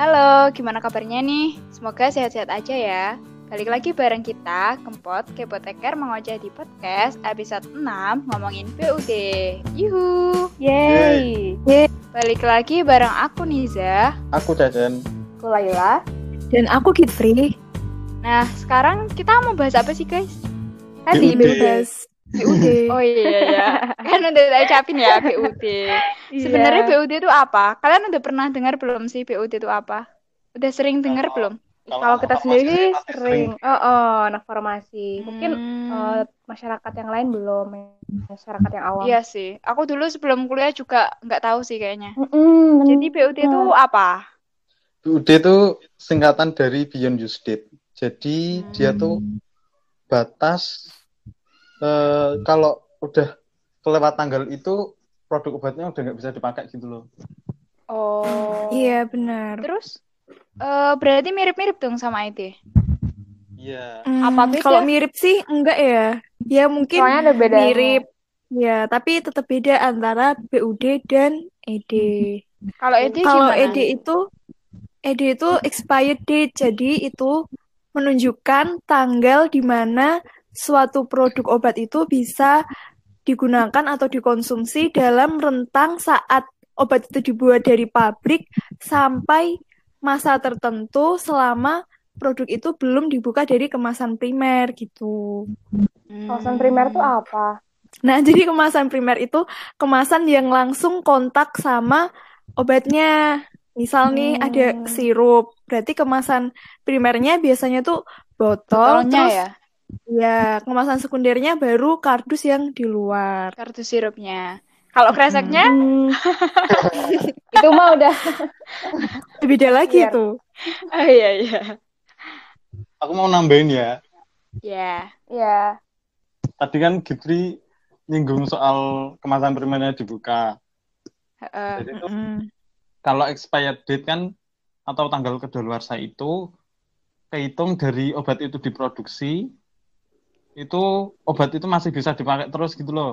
Halo, gimana kabarnya nih? Semoga sehat-sehat aja ya. Balik lagi bareng kita, Kempot, Kepoteker mengoceh di podcast episode 6 ngomongin PUD. Yuhu! Yeay. Balik lagi bareng aku Niza. Aku Cacen. Aku Laila. Dan aku Kitri. Nah, sekarang kita mau bahas apa sih guys? Tadi. Bebas. PUD. Oh iya ya, kan udah saya ucapin ya PUD. Sebenarnya PUD itu apa? Kalian udah pernah dengar belum sih PUD itu apa? Udah sering dengar belum? Kalau kita sendiri sering, oh, oh, anak farmasi. Mungkin Hmm. eh, masyarakat yang lain belum, masyarakat yang awam. Iya sih. Aku dulu sebelum kuliah juga nggak tahu sih kayaknya. Mm-mm, Jadi PUD itu apa? PUD itu singkatan dari Beyond Use Date. Jadi dia tuh batas eh, kalau udah kelewat tanggal itu produk obatnya udah nggak bisa dipakai gitu loh. Oh. Iya benar. Terus eh, berarti mirip-mirip dong sama IT. Iya. Hmm, Apa beda? Kalau mirip sih enggak ya. Ya mungkin Soalnya ada bedanya. mirip. Ya, tapi tetap beda antara BUD dan ED. Kalau ED Kalau? ED itu ED itu expired date. Jadi itu menunjukkan tanggal di mana suatu produk obat itu bisa digunakan atau dikonsumsi dalam rentang saat obat itu dibuat dari pabrik sampai masa tertentu selama produk itu belum dibuka dari kemasan primer gitu. Hmm. Kawasan primer tuh apa? Nah, jadi kemasan primer itu kemasan yang langsung kontak sama obatnya. Misal nih Hmm. ada sirup, berarti kemasan primernya biasanya tuh botol, Botolnya terus ya, ya kemasan sekundernya baru kardus yang di luar. kartu sirupnya. Kalau kreseknya, Hmm, Itu mah udah beda lagi Biar- tuh. oh iya iya. Aku mau nambahin ya. Ya. ya Tadi kan Gitri nyinggung soal kemasan primernya dibuka. Heeh. Jadi itu Mm-mm. kalau expired date kan atau tanggal kedaluarsa itu kehitung dari obat itu diproduksi itu obat itu masih bisa dipakai terus gitu loh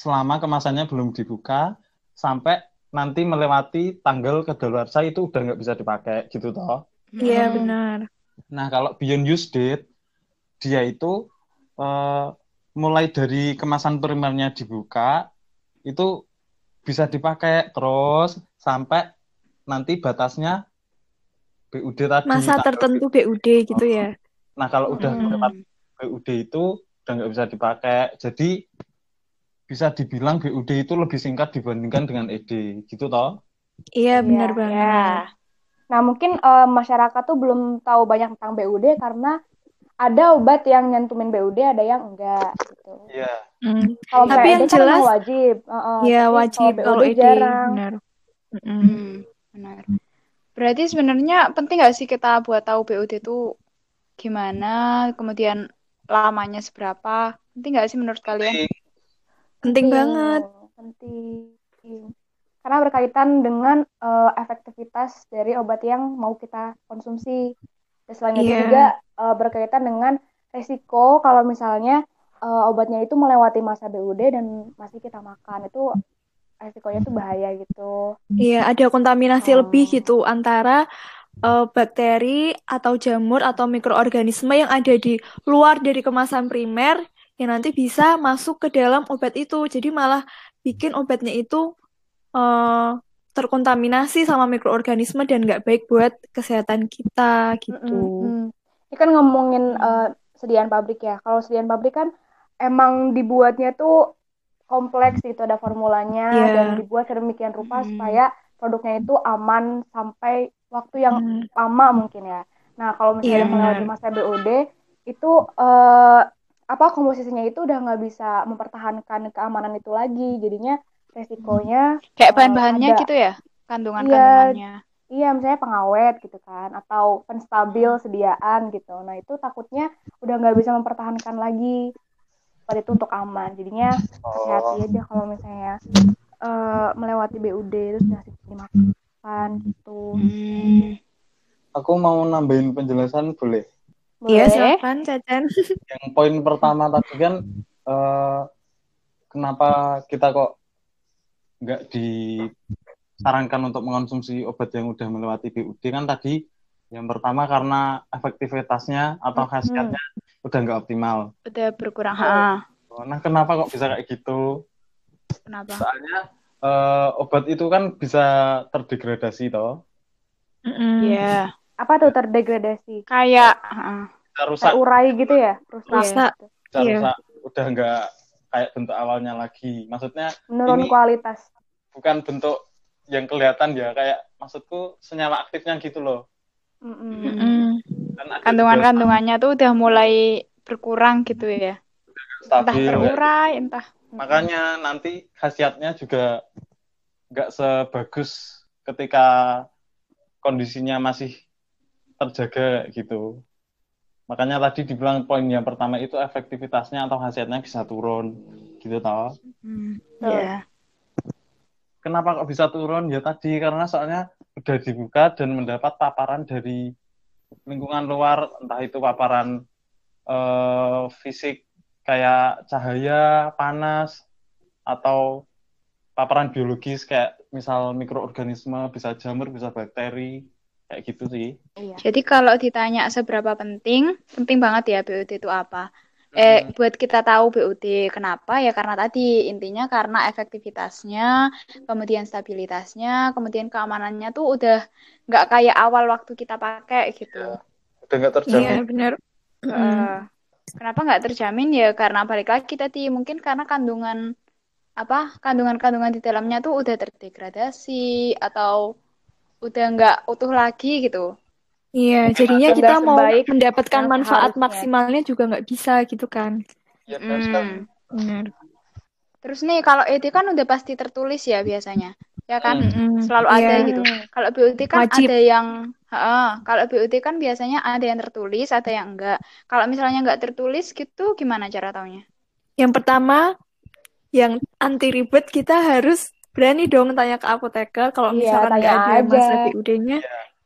selama kemasannya belum dibuka sampai nanti melewati tanggal kedaluarsa itu udah nggak bisa dipakai gitu toh Iya Hmm. benar. nah kalau beyond use date dia itu eh, mulai dari kemasan primernya dibuka itu bisa dipakai terus sampai nanti batasnya BUD tadi Masa tanggal tertentu BUD gitu ya. Nah, kalau udah Hmm. BUD itu udah nggak bisa dipakai. Jadi bisa dibilang BUD itu lebih singkat dibandingkan dengan ED, gitu toh? Iya benar Iya, banget. Ya. Nah, mungkin eh, masyarakat tuh belum tahu banyak tentang BUD karena ada obat yang nyantumin BUD, ada yang enggak gitu. Iya. Mm. Kalau Tapi misalnya yang kan jelas- emang wajib. Heeh, Iya tapi wajib kalau kalau BUD ED jarang. benar. Hmm, benar. Berarti sebenarnya penting nggak sih kita buat tahu BUD itu gimana, kemudian lamanya seberapa? Penting nggak sih menurut kalian? Penting Penting, banget. Penting. Karena berkaitan dengan eh, efektivitas dari obat yang mau kita konsumsi. Dan selain itu Iya. juga eh, berkaitan dengan resiko kalau misalnya eh, obatnya itu melewati masa BUD dan masih kita makan. Itu resikonya tuh bahaya gitu. Iya, ada kontaminasi Oh. lebih gitu antara eh, bakteri atau jamur atau mikroorganisme yang ada di luar dari kemasan primer yang nanti bisa masuk ke dalam obat itu. Jadi malah bikin obatnya itu eh, terkontaminasi sama mikroorganisme dan nggak baik buat kesehatan kita gitu. Mm-mm. Ini kan ngomongin eh, sediaan pabrik ya. Kalau sediaan pabrik kan emang dibuatnya tuh kompleks itu ada formulanya Iya. dan dibuat sedemikian rupa Hmm. supaya produknya itu aman sampai waktu yang Hmm, lama mungkin ya. Nah, kalau misalnya Iya, melewati benar. masa BOD itu eh, apa komposisinya itu udah nggak bisa mempertahankan keamanan itu lagi. Jadinya resikonya Kayak Eh, bahan-bahannya ada. gitu ya, kandungan-kandungannya. Iya, misalnya pengawet gitu kan, atau penstabil sediaan gitu. Nah, itu takutnya udah nggak bisa mempertahankan lagi. Pada itu untuk aman. Jadinya hati-hati aja kalau misalnya eh, melewati BUD terus ngasih dimakan gitu. Hmm. Aku mau nambahin penjelasan boleh? Iya, Boleh? silakan, Cacan. Yang poin pertama tadi kan eh, kenapa kita kok nggak di disarankan untuk mengonsumsi obat yang udah melewati BUD kan tadi yang pertama karena efektivitasnya atau khasiatnya udah nggak optimal. Udah berkurang. Ha. Nah, kenapa kok bisa kayak gitu? Kenapa? Soalnya eh, obat itu kan bisa terdegradasi toh. Iya. Apa tuh terdegradasi? Kayak bisa rusak, Kayak urai gitu ya? Rusak. Rusak. gitu. bisa iya. rusak, udah nggak kayak bentuk awalnya lagi. Maksudnya Menurun Ini- kualitas. bukan bentuk yang kelihatan ya, kayak maksudku senyawa aktifnya gitu loh. Dan ada juga kandungan-kandungannya tuh udah mulai berkurang gitu ya. Entah stabil. terurai, entah. Makanya nanti khasiatnya juga nggak sebagus ketika kondisinya masih terjaga gitu. Makanya tadi dibilang poin yang pertama itu efektivitasnya atau khasiatnya bisa turun gitu tau. Hmm, Betul. Iya. Kenapa kok bisa turun? Ya tadi karena soalnya udah dibuka dan mendapat paparan dari lingkungan luar, entah itu paparan eh, fisik kayak cahaya, panas, atau paparan biologis kayak misal mikroorganisme, bisa jamur, bisa bakteri, kayak gitu sih. Iya. Jadi kalau ditanya seberapa penting, penting banget ya BUD itu apa? Eh, buat kita tahu BUD kenapa ya karena tadi intinya karena efektivitasnya, kemudian stabilitasnya, kemudian keamanannya tuh udah nggak kayak awal waktu kita pakai gitu. Udah nggak Iya, terjamin. benar. Mm-mm. Eh, kenapa nggak terjamin ya? Karena balik lagi tadi mungkin karena kandungan apa kandungan-kandungan di dalamnya tuh udah terdegradasi atau udah nggak utuh lagi gitu. Iya, jadinya kita mau mendapatkan manfaat seharusnya. maksimalnya juga nggak bisa gitu kan. Ya, benar sekali. Hmm. Benar. Terus nih kalau ED kan udah pasti tertulis ya biasanya, ya kan? Mm-mm. Selalu Iya. ada gitu. Kalau BUD kan Wajib. ada yang, Heeh, kalau BUD kan biasanya ada yang tertulis, ada yang enggak. Kalau misalnya enggak tertulis gitu, gimana cara taunya? Yang pertama, yang anti ribet kita harus berani dong tanya ke apoteker kalau Iya, misalkan tanya nggak ada aja. masalah BUD-nya.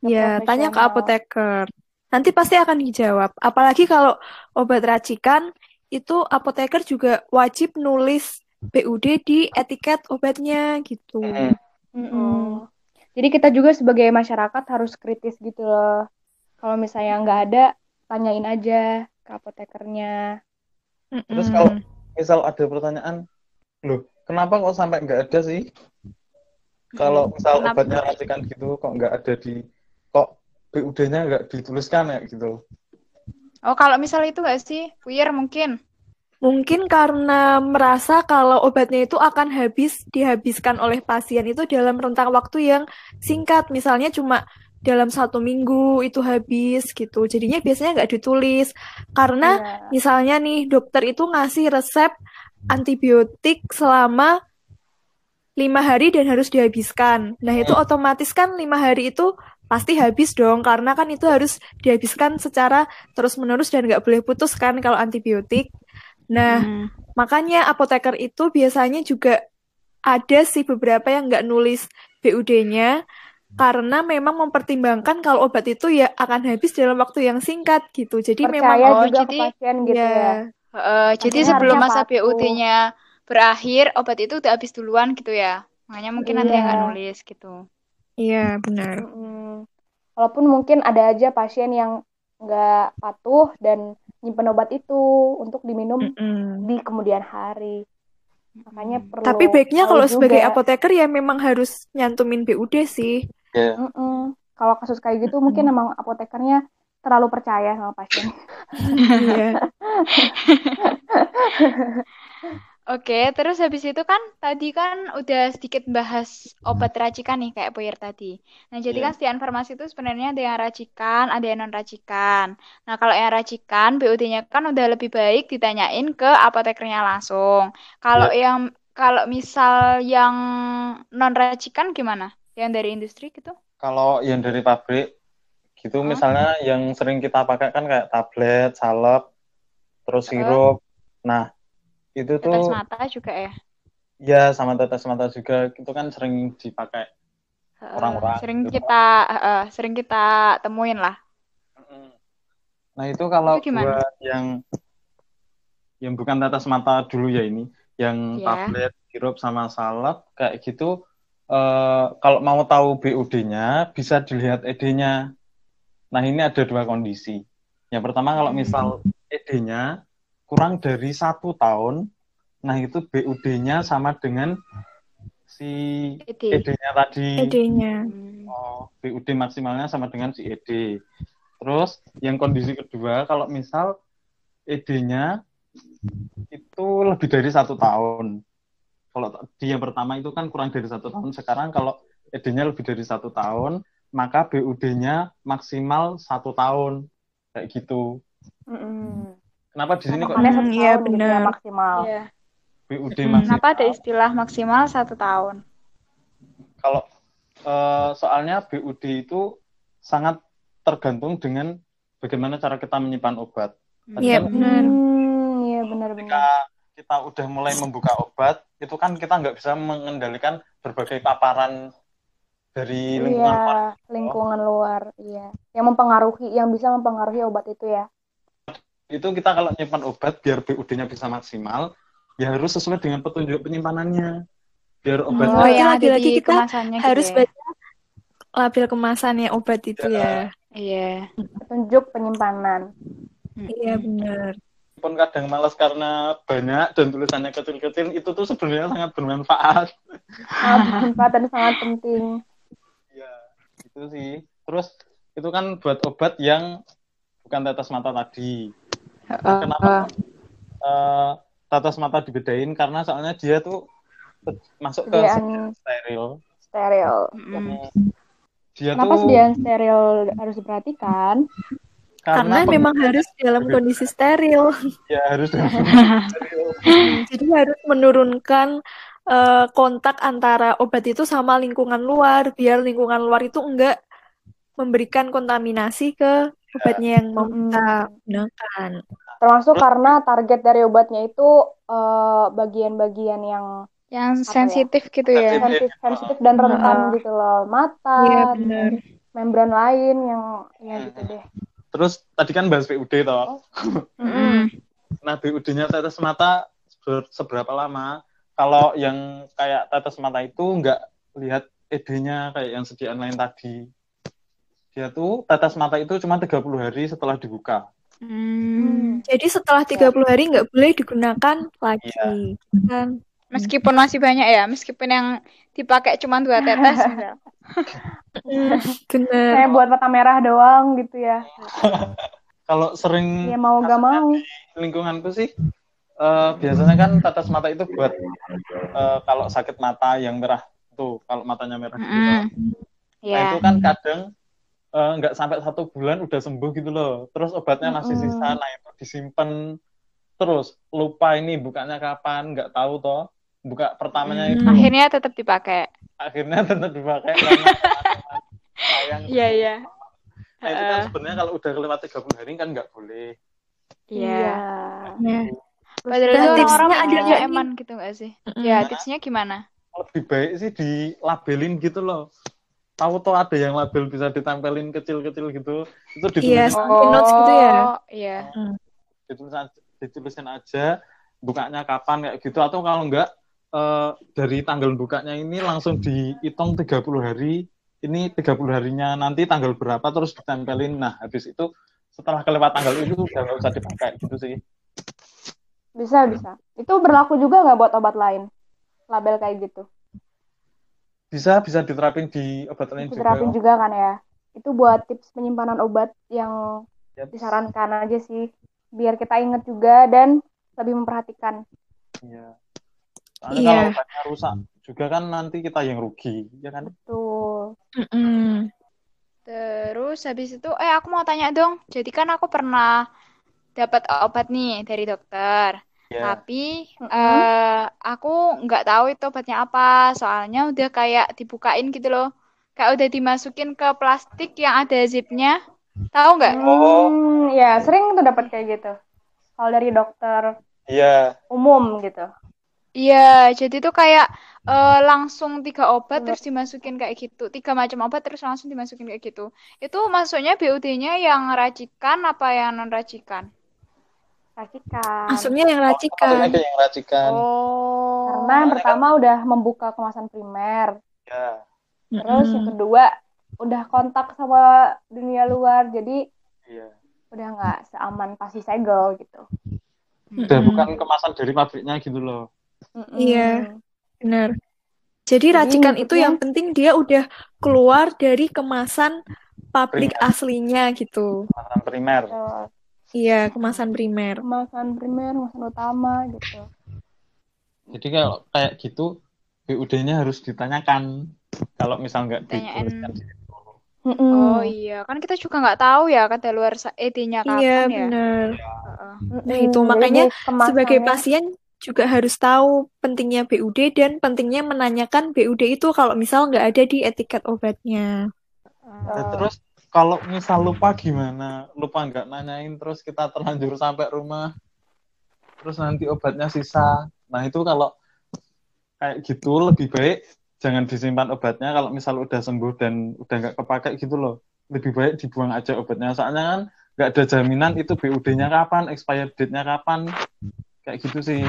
Ya, tanya ke apoteker. Nanti pasti akan dijawab. Apalagi kalau obat racikan, itu apoteker juga wajib nulis BUD di etiket obatnya gitu. Hmm. Mm-mm. Jadi kita juga sebagai masyarakat harus kritis gitu loh. Kalau misalnya nggak ada, tanyain aja ke apotekernya. Terus kalau misal ada pertanyaan, loh, kenapa kok sampai nggak ada sih? Kalau misal Kenapa? obatnya racikan gitu, kok nggak ada di, kok BUD-nya nggak dituliskan ya gitu. Oh, kalau misal itu enggak sih? Puyer mungkin. Mungkin karena merasa kalau obatnya itu akan habis dihabiskan oleh pasien itu dalam rentang waktu yang singkat, misalnya cuma dalam satu minggu itu habis gitu. Jadinya biasanya nggak ditulis karena Iya. misalnya nih dokter itu ngasih resep antibiotik selama lima hari dan harus dihabiskan. Nah itu otomatis kan lima hari itu pasti habis dong karena kan itu harus dihabiskan secara terus-menerus dan nggak boleh putus kan kalau antibiotik. Nah Hmm. makanya apoteker itu biasanya juga ada sih beberapa yang nggak nulis BUD-nya karena memang mempertimbangkan kalau obat itu ya akan habis dalam waktu yang singkat gitu. Jadi memang Percaya Oh, juga ke jadi- pasien gitu ya ya. Heeh, jadi sebelum masa. BUD-nya berakhir, obat itu udah habis duluan gitu ya. Makanya mungkin ada yang nggak Iya. nulis gitu. iya benar. Mm-mm. Walaupun mungkin ada aja pasien yang nggak patuh dan nyimpen obat itu untuk diminum Mm-mm. di kemudian hari. Makanya perlu Tapi baiknya kalau sebagai juga. apoteker ya memang harus nyantumin BUD sih. Ya, Mm-mm. Kalau kasus kayak gitu mungkin emang apotekernya terlalu percaya sama pasien. Oke, terus habis itu kan tadi kan udah sedikit bahas obat racikan nih kayak Puyer tadi. Nah, jadi Iya. kan setiap farmasi itu sebenarnya ada yang racikan, ada yang non racikan. Nah, kalau yang racikan BUD-nya kan udah lebih baik ditanyain ke apotekernya langsung. Kalau yang kalau misal yang non racikan gimana? Yang dari industri gitu? kalau yang dari pabrik gitu, misalnya yang sering kita pakai kan kayak tablet, salep, terus sirup. Nah, itu Tetes tuh mata juga ya. ya sama tetes mata juga itu kan sering dipakai Heeh, Orang-orang sering gitu. kita heeh, sering kita temuin lah. Nah itu kalau Itu gimana? buat yang yang bukan tetes mata dulu ya ini, yang Iya. tablet, sirup sama salep kayak gitu eh, kalau mau tahu BUD-nya bisa dilihat ED-nya. Nah ini ada dua kondisi. Yang pertama kalau misal ED-nya kurang dari satu tahun, nah itu BUD-nya sama dengan si ED. ED-nya tadi. Idenya. Hmm. Oh, BUD maksimalnya sama dengan si ED. Terus yang kondisi kedua, kalau misal ED-nya itu lebih dari satu tahun. Kalau di yang pertama itu kan kurang dari satu tahun. Sekarang kalau ED-nya lebih dari satu tahun, maka BUD-nya maksimal satu tahun. Kayak gitu. Mm-mm. Kenapa di sini kok Hmm, iya, ya benar. maksimal. Iya. BUD Mm-mm. maksimal? Kenapa ada istilah maksimal satu tahun? Kalau eh, soalnya BUD itu sangat tergantung dengan bagaimana cara kita menyimpan obat. Tadi Iya kan benar. Hmm, iya ketika benar-benar. kita udah mulai membuka obat, itu kan kita nggak bisa mengendalikan berbagai paparan dari lingkungan luar. Iya, lingkungan luar, iya. Yang mempengaruhi, yang bisa mempengaruhi obat itu ya. Itu kita kalau nyimpan obat biar BUD-nya bisa maksimal, ya harus sesuai dengan petunjuk penyimpanannya. Biar obatnya Oh, ada lagi-lagi kita gitu Harus ya? baca label kemasannya obat itu ya. Iya. Petunjuk penyimpanan. Iya benar. pun kadang malas karena banyak dan tulisannya kecil-kecil, itu tuh sebenarnya sangat bermanfaat. Sangat bermanfaat dan sangat penting. Ya, itu sih. Terus itu kan buat obat yang bukan tetes mata tadi. Kenapa eh, tetes mata dibedain? Karena soalnya dia tuh masuk ke Sediaan steril. steril. Mm. Dia Kenapa tuh sediaan steril harus diperhatikan? Karena memang harus dalam kondisi steril. ya harus dalam steril. Jadi harus menurunkan eh, kontak antara obat itu sama lingkungan luar biar lingkungan luar itu enggak memberikan kontaminasi ke obatnya yang mau kita gunakan. Termasuk karena target dari obatnya itu eh, bagian-bagian yang Yang Apa ya? sensitif gitu ya. sensitif, sensitif dan rentan gitu loh. Mata, Iya benar. membran lain yang ya gitu deh. Terus tadi kan bahas BUD toh. Mm. Nah, BUD-nya tetes mata seber- seberapa lama? Kalau yang kayak tetes mata itu nggak lihat ED-nya kayak yang sediaan lain tadi. Dia tuh tetes mata itu cuma 30 hari setelah dibuka. Hmm. Jadi setelah 30 hari nggak boleh digunakan lagi. Kan? Meskipun masih banyak ya, meskipun yang dipakai cuma dua tetes misal. Benar. Kayak buat mata merah doang gitu ya. Kalau sering Ya mau gak mau. lingkunganku sih eh, biasanya kan tetes mata itu buat eh, kalau sakit mata yang merah tuh kalau matanya merah gitu. Mm. Nah, Ya. itu kan kadang eh, nggak sampai satu bulan udah sembuh gitu loh. Terus obatnya masih Mm-mm. sisa, nah itu disimpan terus lupa ini bukanya kapan nggak tahu toh. Buka pertamanya itu Hmm. Akhirnya tetap dipakai. akhirnya tetap dipakai. Iya, iya. Nah, itu kan sebenarnya kalau udah kelewat 30 hari kan nggak boleh. Iya. Ya. Padahal Dan itu tipsnya orang-orang ada mikirnya nggak nih? eman gitu nggak sih? Mm-mm. Ya, tipsnya gimana? Lebih baik sih dilabelin gitu loh. Tahu toh ada yang label bisa ditempelin kecil-kecil gitu. Itu Iya, ditulis Samping notes gitu ya? Oh, iya. ditulis aja, ditulisin aja bukanya kapan kayak gitu atau kalau enggak eh, dari tanggal bukanya ini langsung dihitung 30 hari ini 30 harinya nanti tanggal berapa terus ditempelin nah habis itu setelah kelewat tanggal itu udah nggak usah dipakai gitu sih Bisa, bisa. Itu berlaku juga nggak buat obat lain? Label kayak gitu. Bisa bisa diterapin di obat lain juga Diterapin juga kan ya. Itu buat tips penyimpanan obat yang Yap. disarankan aja sih. Biar kita ingat juga dan lebih memperhatikan. Iya. Soalnya Iya. kalau obatnya rusak juga kan nanti kita yang rugi ya kan Tuh. Mm-mm. Terus habis itu, eh aku mau tanya dong. Jadi kan aku pernah dapat obat nih dari dokter. Ya Tapi Mm-mm. eh aku nggak tahu itu obatnya apa. Soalnya udah kayak dibukain gitu loh. Kayak udah dimasukin ke plastik yang ada zipnya. Tahu nggak? Oh. Hmm, ya sering tuh dapat kayak gitu. Kalau dari dokter iya umum gitu. Iya, jadi tuh kayak eh, langsung tiga obat Bener. terus dimasukin kayak gitu. Tiga macam obat terus langsung dimasukin kayak gitu. Itu maksudnya BUD-nya yang racikan apa yang non racikan? Racikan. Maksudnya yang maksudnya racikan. ada yang racikan Oh. Karena yang pertama udah membuka kemasan primer. Ya. Terus yang Mm-mm. kedua udah kontak sama dunia luar, jadi Iya. udah nggak seaman pasti segel gitu. Udah Mm-mm. bukan kemasan dari pabriknya gitu loh. Iya. Benar. Jadi Jadi racikan itu yang penting dia udah keluar dari kemasan pabrik Primer. aslinya gitu. Kemasan primer. Betul. Iya, kemasan primer. Kemasan primer, kemasan utama gitu. Jadi kalau kayak gitu BUD-nya harus ditanyakan. Kalau misal nggak dituliskan di situ. Mm-mm. Oh iya, kan kita juga nggak tahu ya kata luar ED-nya kapan Iya, ya. benar. Heeh. Mm-mm. Nah, itu makanya Sebagai pasien juga harus tahu pentingnya BUD dan pentingnya menanyakan BUD itu kalau misal nggak ada di etiket obatnya. Nah, terus kalau misal lupa gimana? Lupa nggak nanyain terus kita terlanjur sampai rumah. Terus nanti obatnya sisa. Nah, itu kalau kayak gitu lebih baik jangan disimpan obatnya kalau misal udah sembuh dan udah nggak kepake gitu loh. Lebih baik dibuang aja obatnya. Soalnya kan nggak ada jaminan itu BUD-nya kapan, expired date-nya kapan. Kayak gitu sih.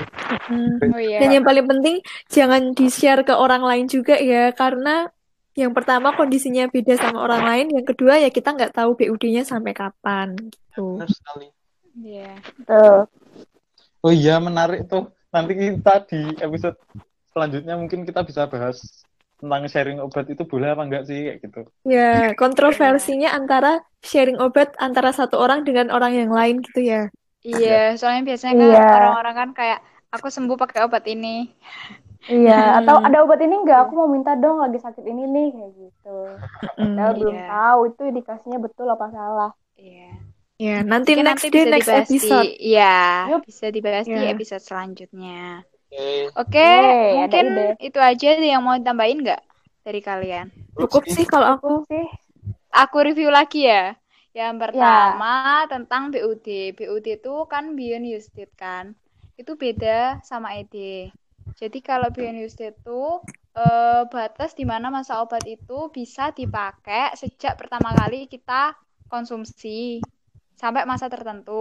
Mm. Oh iya. Dan yang paling penting jangan di-share ke orang lain juga ya karena yang pertama kondisinya beda sama orang lain, yang kedua ya kita nggak tahu BUD-nya sampai kapan gitu. Benar sekali. Iya. Betul. Oh iya, menarik tuh. Nanti kita di episode selanjutnya mungkin kita bisa bahas tentang sharing obat itu boleh apa enggak sih kayak gitu. Ya, kontroversinya antara sharing obat antara satu orang dengan orang yang lain gitu ya. Iya, soalnya biasanya kan Iya. orang-orang kan kayak aku sembuh pakai obat ini. Iya, atau Hmm. ada obat ini nggak? Aku mau minta dong lagi sakit ini nih kayak gitu. Mm. Padahal belum Iya. tahu itu indikasinya betul apa salah. Iya. Ya, nanti Mungkin next nanti day bisa next episode. iya, Yup. bisa dibahas di Ya. episode selanjutnya. Oke. Oke, Yeay, ada mungkin itu aja deh yang mau ditambahin nggak dari kalian? Cukup sih kalau aku. Sih, Aku review lagi ya. Yang pertama tentang BUD. BUD itu kan Beyond Used kan. Itu beda sama ED. Jadi kalau Beyond Used It itu eh, batas di mana masa obat itu bisa dipakai sejak pertama kali kita konsumsi sampai masa tertentu.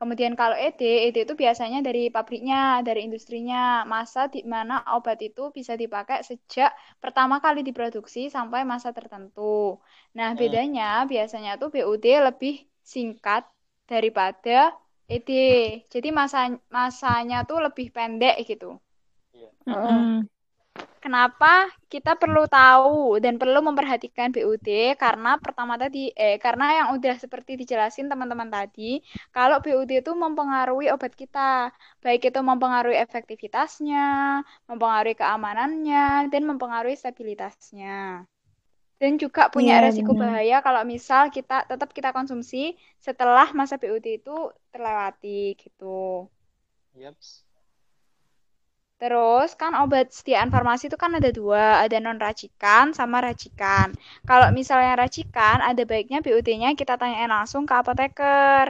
Kemudian kalau ED, ED itu biasanya dari pabriknya, dari industrinya, masa di mana obat itu bisa dipakai sejak pertama kali diproduksi sampai masa tertentu. Nah, Hmm. bedanya biasanya tuh BUD lebih singkat daripada ED. Jadi masa masanya tuh lebih pendek gitu. Mm-mm. Kenapa kita perlu tahu dan perlu memperhatikan BUD? Karena pertama tadi, eh, karena yang udah seperti dijelasin teman-teman tadi, kalau BUD itu mempengaruhi obat kita, baik itu mempengaruhi efektivitasnya, mempengaruhi keamanannya, dan mempengaruhi stabilitasnya. Dan juga punya Iya, resiko benar. bahaya kalau misal kita tetap kita konsumsi setelah masa BUD itu terlewati gitu. Yaps. Terus kan obat sediaan farmasi itu kan ada dua, ada non racikan sama racikan. Kalau misalnya racikan, ada baiknya BUD-nya kita tanyain langsung ke apoteker.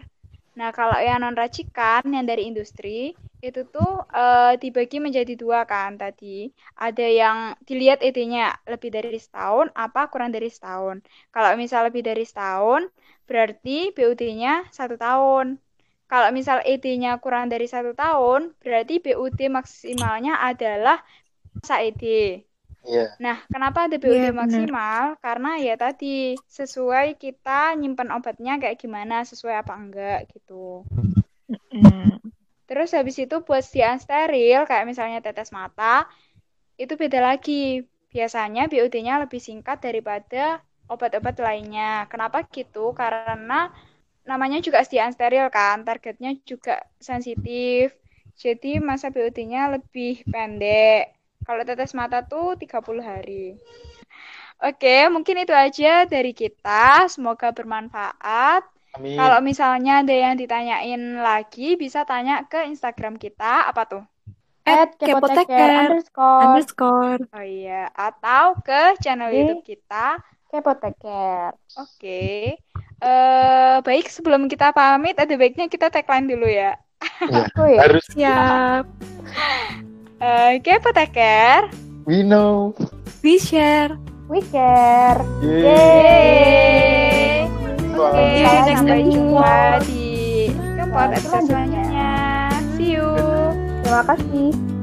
Nah, kalau yang non racikan yang dari industri itu tuh eh, dibagi menjadi dua kan tadi. Ada yang dilihat ED-nya lebih dari setahun apa kurang dari setahun. Kalau misal lebih dari setahun, berarti BUD-nya satu tahun. Kalau misal ED-nya kurang dari satu tahun, berarti BUD maksimalnya adalah masa ED. Iya. Nah, kenapa ada BUD Iya, benar. maksimal? Karena ya tadi, sesuai kita nyimpen obatnya kayak gimana, sesuai apa enggak gitu. Mm. Terus habis itu buat sediaan steril, kayak misalnya tetes mata, itu beda lagi. Biasanya BUD-nya lebih singkat daripada obat-obat lainnya. Kenapa gitu? Karena namanya juga sediaan steril kan, targetnya juga sensitif. Jadi masa BUD-nya lebih pendek. Kalau tetes mata tuh 30 hari. Oke, mungkin itu aja dari kita. Semoga bermanfaat. Amin. Kalau misalnya ada yang ditanyain lagi, bisa tanya ke Instagram kita. Apa tuh? at kepoteker underscore underscore. Oh iya, atau ke channel Di- YouTube kita. kepoteker. Oke. Eh, baik, sebelum kita pamit, ada baiknya kita tagline dulu ya. Oh ya, Harus Siap. Eh, Kepoteker. we know. We share. we care. Yeay. Oke, See you next sampai jumpa di Kepot episode selanjutnya. See you. Terima kasih.